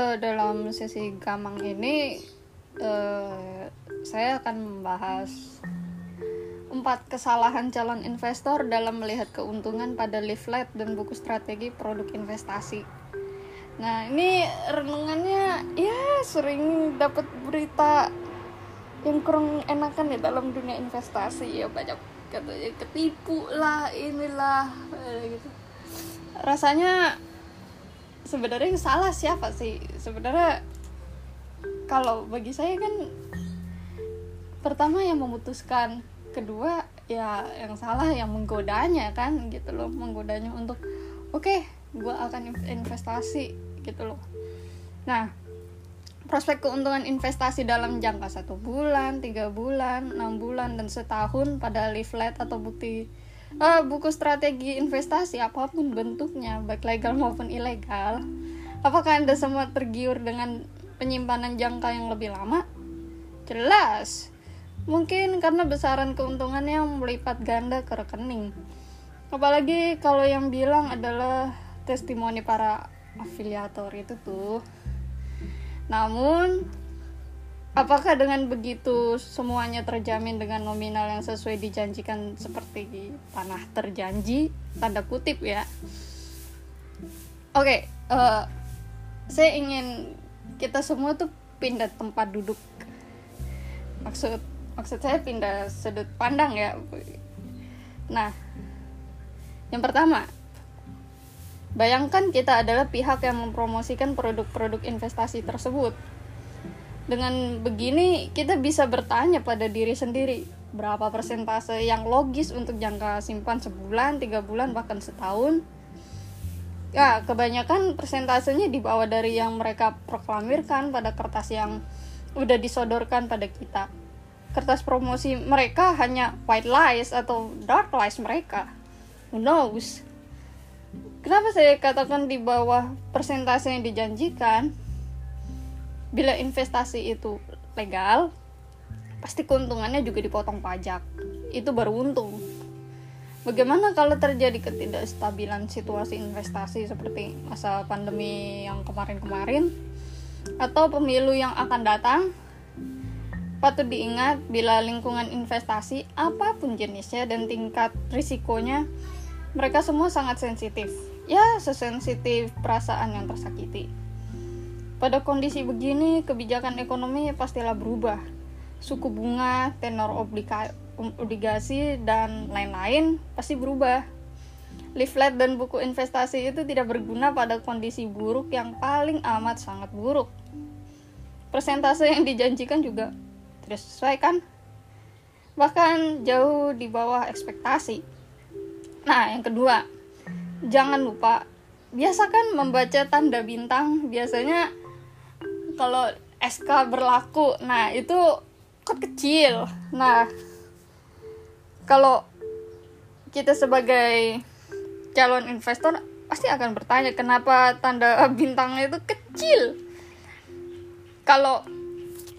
eh, dalam sesi gamang ini eh, saya akan membahas empat kesalahan calon investor dalam melihat keuntungan pada leaflet dan buku strategi produk investasi. Nah ini renungannya ya sering dapat berita yang kurang enakan ya dalam dunia investasi ya banyak katanya ketipu lah inilah eh, gitu. Rasanya sebenarnya yang salah siapa sih? Sebenarnya kalau bagi saya kan pertama yang memutuskan kedua ya yang salah yang menggodanya kan gitu loh menggodanya untuk oke okay, gue akan investasi gitu loh. Nah prospek keuntungan investasi dalam jangka satu bulan tiga bulan enam bulan dan setahun pada leaflet atau bukti uh, buku strategi investasi apa pun bentuknya baik legal maupun ilegal apakah anda semua tergiur dengan penyimpanan jangka yang lebih lama? Jelas. Mungkin karena besaran keuntungannya melipat ganda ke rekening. Apalagi kalau yang bilang adalah testimoni para afiliator itu tuh. Namun Apakah dengan begitu semuanya terjamin dengan nominal yang sesuai dijanjikan seperti tanah terjanji tanda kutip ya? Oke, okay, uh, eh, saya ingin kita semua tuh pindah tempat duduk. Maksud maksud saya pindah sudut pandang ya. Nah, yang pertama, bayangkan kita adalah pihak yang mempromosikan produk-produk investasi tersebut dengan begini kita bisa bertanya pada diri sendiri berapa persentase yang logis untuk jangka simpan sebulan, tiga bulan, bahkan setahun. Ya, kebanyakan persentasenya di bawah dari yang mereka proklamirkan pada kertas yang udah disodorkan pada kita. Kertas promosi mereka hanya white lies atau dark lies mereka. Who knows? Kenapa saya katakan di bawah persentase yang dijanjikan? Bila investasi itu legal pasti keuntungannya juga dipotong pajak. Itu baru untung. Bagaimana kalau terjadi ketidakstabilan situasi investasi seperti masa pandemi yang kemarin-kemarin? Atau pemilu yang akan datang? Patut diingat bila lingkungan investasi apa pun jenisnya dan tingkat risikonya mereka semua sangat sensitif. Ya sesensitif perasaan yang tersakiti pada kondisi begini, kebijakan ekonomi pastilah berubah. Suku bunga, tenor obliga obligasi, dan lain-lain pasti berubah. Leaflet dan buku investasi itu tidak berguna pada kondisi buruk yang paling amat sangat buruk. Persentase yang dijanjikan juga tidak sesuai kan? Bahkan jauh di bawah ekspektasi. Nah, yang kedua, jangan lupa biasakan membaca tanda bintang biasanya kalau SK berlaku nah itu kan kecil. Nah kalau kita sebagai calon investor pasti akan bertanya kenapa tanda bintangnya itu kecil? Kalau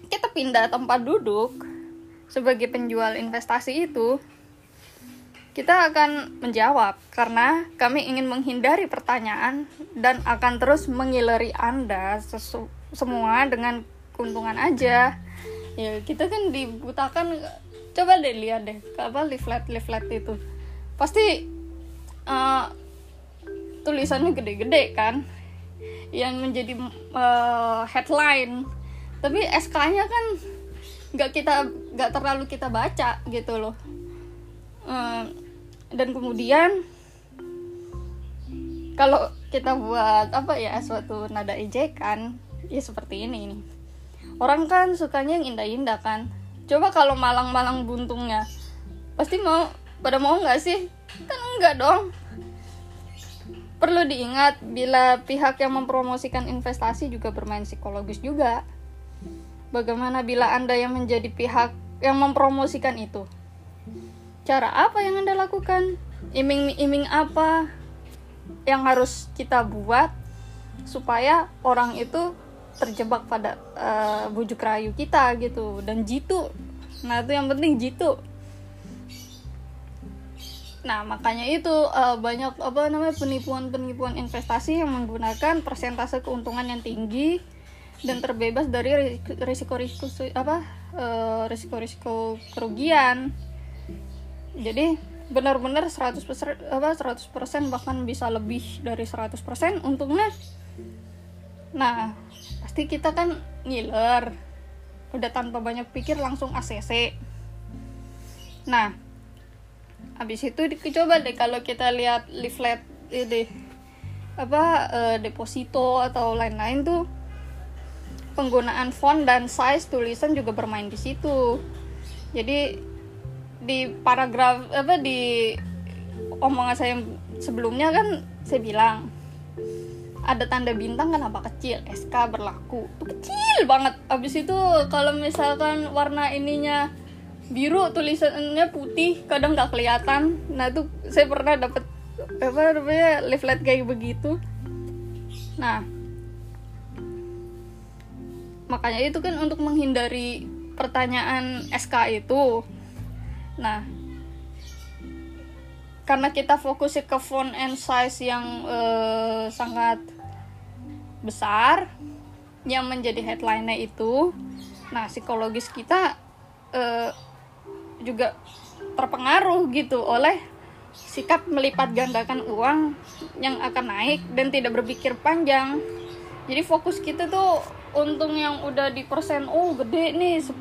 kita pindah tempat duduk sebagai penjual investasi itu kita akan menjawab karena kami ingin menghindari pertanyaan dan akan terus mengileri Anda sesu semua dengan keuntungan aja. Ya kita kan dibutakan coba deh lihat deh apa leaflet leaflet itu. Pasti uh, tulisannya gede-gede kan yang menjadi uh, headline. Tapi SK-nya kan nggak kita nggak terlalu kita baca gitu loh uh, dan kemudian kalau kita buat apa ya suatu nada ejekan ya seperti ini nih. Orang kan sukanya yang indah-indah kan. Coba kalau malang-malang buntungnya pasti mau pada mau nggak sih? Kan enggak dong. Perlu diingat bila pihak yang mempromosikan investasi juga bermain psikologis juga. Bagaimana bila anda yang menjadi pihak yang mempromosikan itu cara apa yang anda lakukan? Iming-iming apa yang harus kita buat supaya orang itu terjebak pada uh, bujuk rayu kita gitu? Dan jitu. Nah itu yang penting jitu. Nah, makanya itu uh, banyak apa namanya penipuan-penipuan investasi yang menggunakan persentase keuntungan yang tinggi dan terbebas dari risiko-risiko apa uh, risiko-risiko kerugian. Jadi benar-benar 100% apa 100% bahkan bisa lebih dari 100% untungnya. Nah, pasti kita kan ngiler. Udah tanpa banyak pikir langsung ACC. Nah, habis itu dicoba deh kalau kita lihat leaflet ini apa uh, deposito atau lain-lain tuh penggunaan font dan size tulisan juga bermain di situ jadi di paragraf apa di omongan saya sebelumnya kan saya bilang ada tanda bintang kan apa kecil? SK berlaku. Tuh kecil banget. Abis itu kalau misalkan warna ininya biru tulisannya putih kadang nggak kelihatan. Nah itu saya pernah dapat apa namanya leaflet kayak begitu. Nah makanya itu kan untuk menghindari pertanyaan SK itu nah karena kita fokusnya ke font and size yang uh, sangat besar yang menjadi headline-nya itu nah psikologis kita uh, juga terpengaruh gitu oleh sikap melipat gandakan uang yang akan naik dan tidak berpikir panjang jadi fokus kita tuh untung yang udah di persen oh gede nih 10%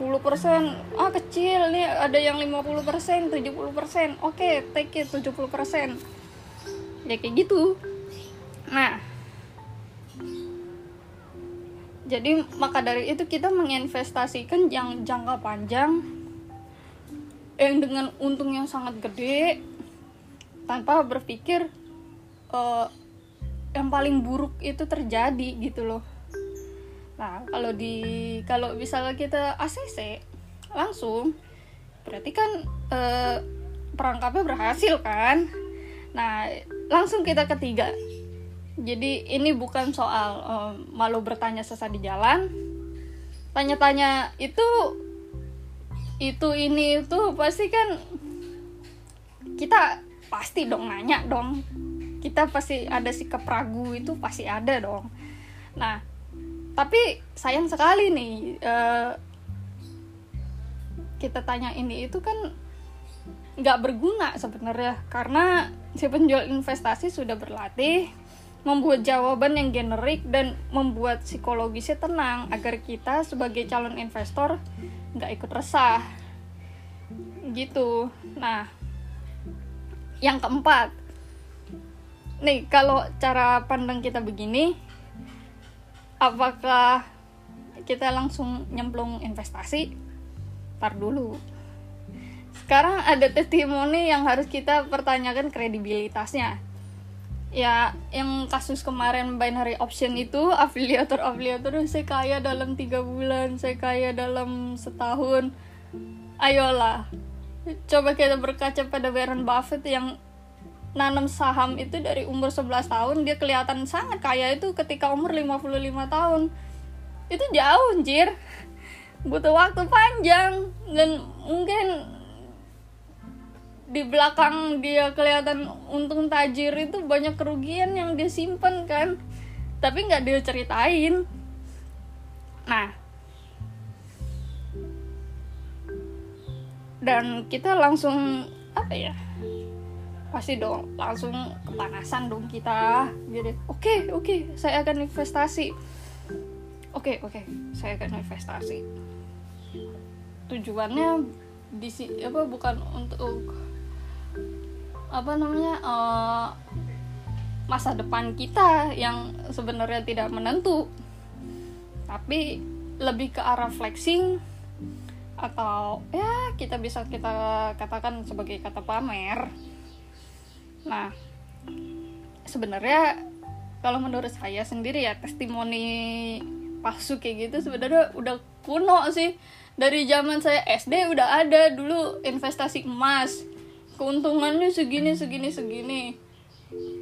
ah kecil nih ada yang 50% 70% oke okay, take it 70% ya kayak gitu. Nah. Jadi maka dari itu kita menginvestasikan yang jangka panjang yang dengan untung yang sangat gede tanpa berpikir uh, yang paling buruk itu terjadi gitu loh. Nah kalau di kalau misalnya kita ACC langsung berarti kan uh, perangkapnya berhasil kan? Nah langsung kita ketiga. Jadi ini bukan soal uh, malu bertanya sesat di jalan. Tanya-tanya itu itu ini itu pasti kan kita pasti dong nanya dong kita pasti ada sikap ragu itu pasti ada dong. Nah tapi sayang sekali nih uh, kita tanya ini itu kan nggak berguna sebenarnya karena si penjual investasi sudah berlatih membuat jawaban yang generik dan membuat psikologisnya tenang agar kita sebagai calon investor nggak ikut resah. Gitu. Nah yang keempat nih kalau cara pandang kita begini apakah kita langsung nyemplung investasi? Tar dulu. Sekarang ada testimoni yang harus kita pertanyakan kredibilitasnya. Ya yang kasus kemarin binary option itu afiliator afiliator saya kaya dalam tiga bulan saya kaya dalam setahun. Ayolah coba kita berkaca pada Warren Buffett yang nanam saham itu dari umur 11 tahun dia kelihatan sangat kaya itu ketika umur 55 tahun. Itu jauh anjir. Butuh waktu panjang. Dan mungkin di belakang dia kelihatan untung tajir itu banyak kerugian yang dia simpen kan. Tapi nggak dia ceritain. Nah. Dan kita langsung apa ya pasti dong langsung kepanasan dong kita. Jadi oke okay, oke okay, saya akan investasi. Oke okay, oke okay, saya akan investasi. Tujuannya di apa bukan untuk apa namanya uh, masa depan kita yang sebenarnya tidak menentu. Tapi lebih ke arah flexing atau ya kita bisa kita katakan sebagai kata pamer nah sebenarnya kalau menurut saya sendiri ya testimoni palsu kayak gitu sebenarnya udah kuno sih. Dari zaman saya SD udah ada dulu investasi emas. Keuntungannya segini segini segini.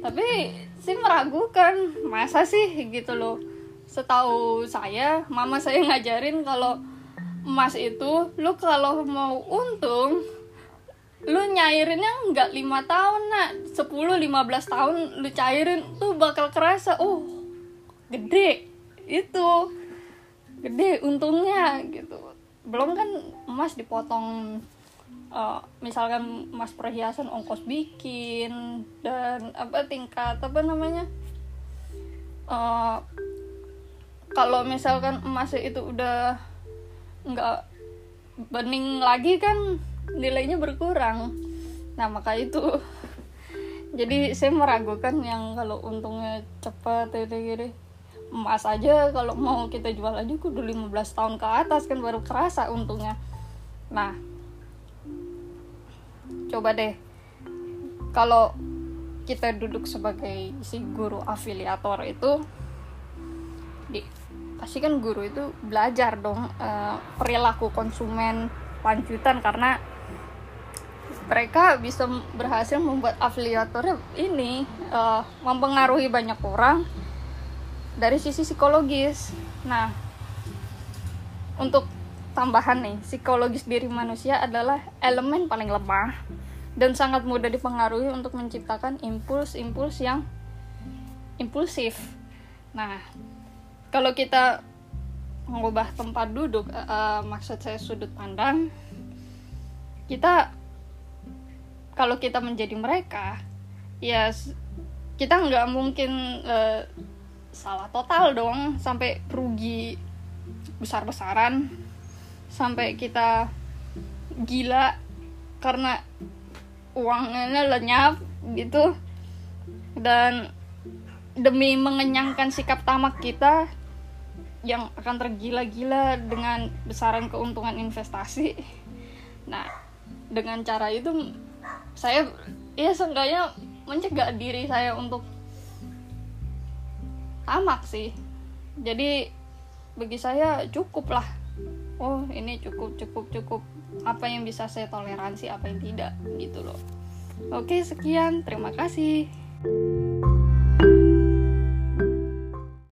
Tapi sih meragukan masa sih gitu loh. Setahu saya mama saya ngajarin kalau emas itu lu kalau mau untung lu nyairinnya nggak lima tahun nak. 10-15 tahun lu cairin tuh bakal kerasa oh gede. Itu. Gede untungnya gitu. Belum kan emas dipotong uh, misalkan emas perhiasan ongkos bikin dan apa tingkat apa namanya? Uh, kalau misalkan emas itu udah nggak bening lagi kan nilainya berkurang. Nah maka itu. Jadi saya meragukan yang kalau untungnya cepat gitu gitu emas aja kalau mau kita jual aja kudu 15 tahun ke atas kan baru kerasa untungnya. Nah coba deh. Kalau kita duduk sebagai si guru afiliator itu di pasti kan guru itu belajar dong uh, perilaku konsumen lanjutan karena mereka bisa berhasil membuat afiliatornya ini uh, mempengaruhi banyak orang dari sisi psikologis. Nah, untuk tambahan nih, psikologis diri manusia adalah elemen paling lemah dan sangat mudah dipengaruhi untuk menciptakan impuls-impuls yang impulsif. Nah, kalau kita mengubah tempat duduk uh, maksud saya sudut pandang kita kalau kita menjadi mereka ya kita nggak mungkin uh, salah total dong sampai rugi besar-besaran sampai kita gila karena uangnya lenyap gitu dan demi mengenyangkan sikap tamak kita yang akan tergila-gila dengan besaran keuntungan investasi. Nah, dengan cara itu saya ya seenggaknya mencegah diri saya untuk tamak sih. Jadi bagi saya cukup lah. Oh, ini cukup cukup cukup apa yang bisa saya toleransi, apa yang tidak gitu loh. Oke, sekian. Terima kasih.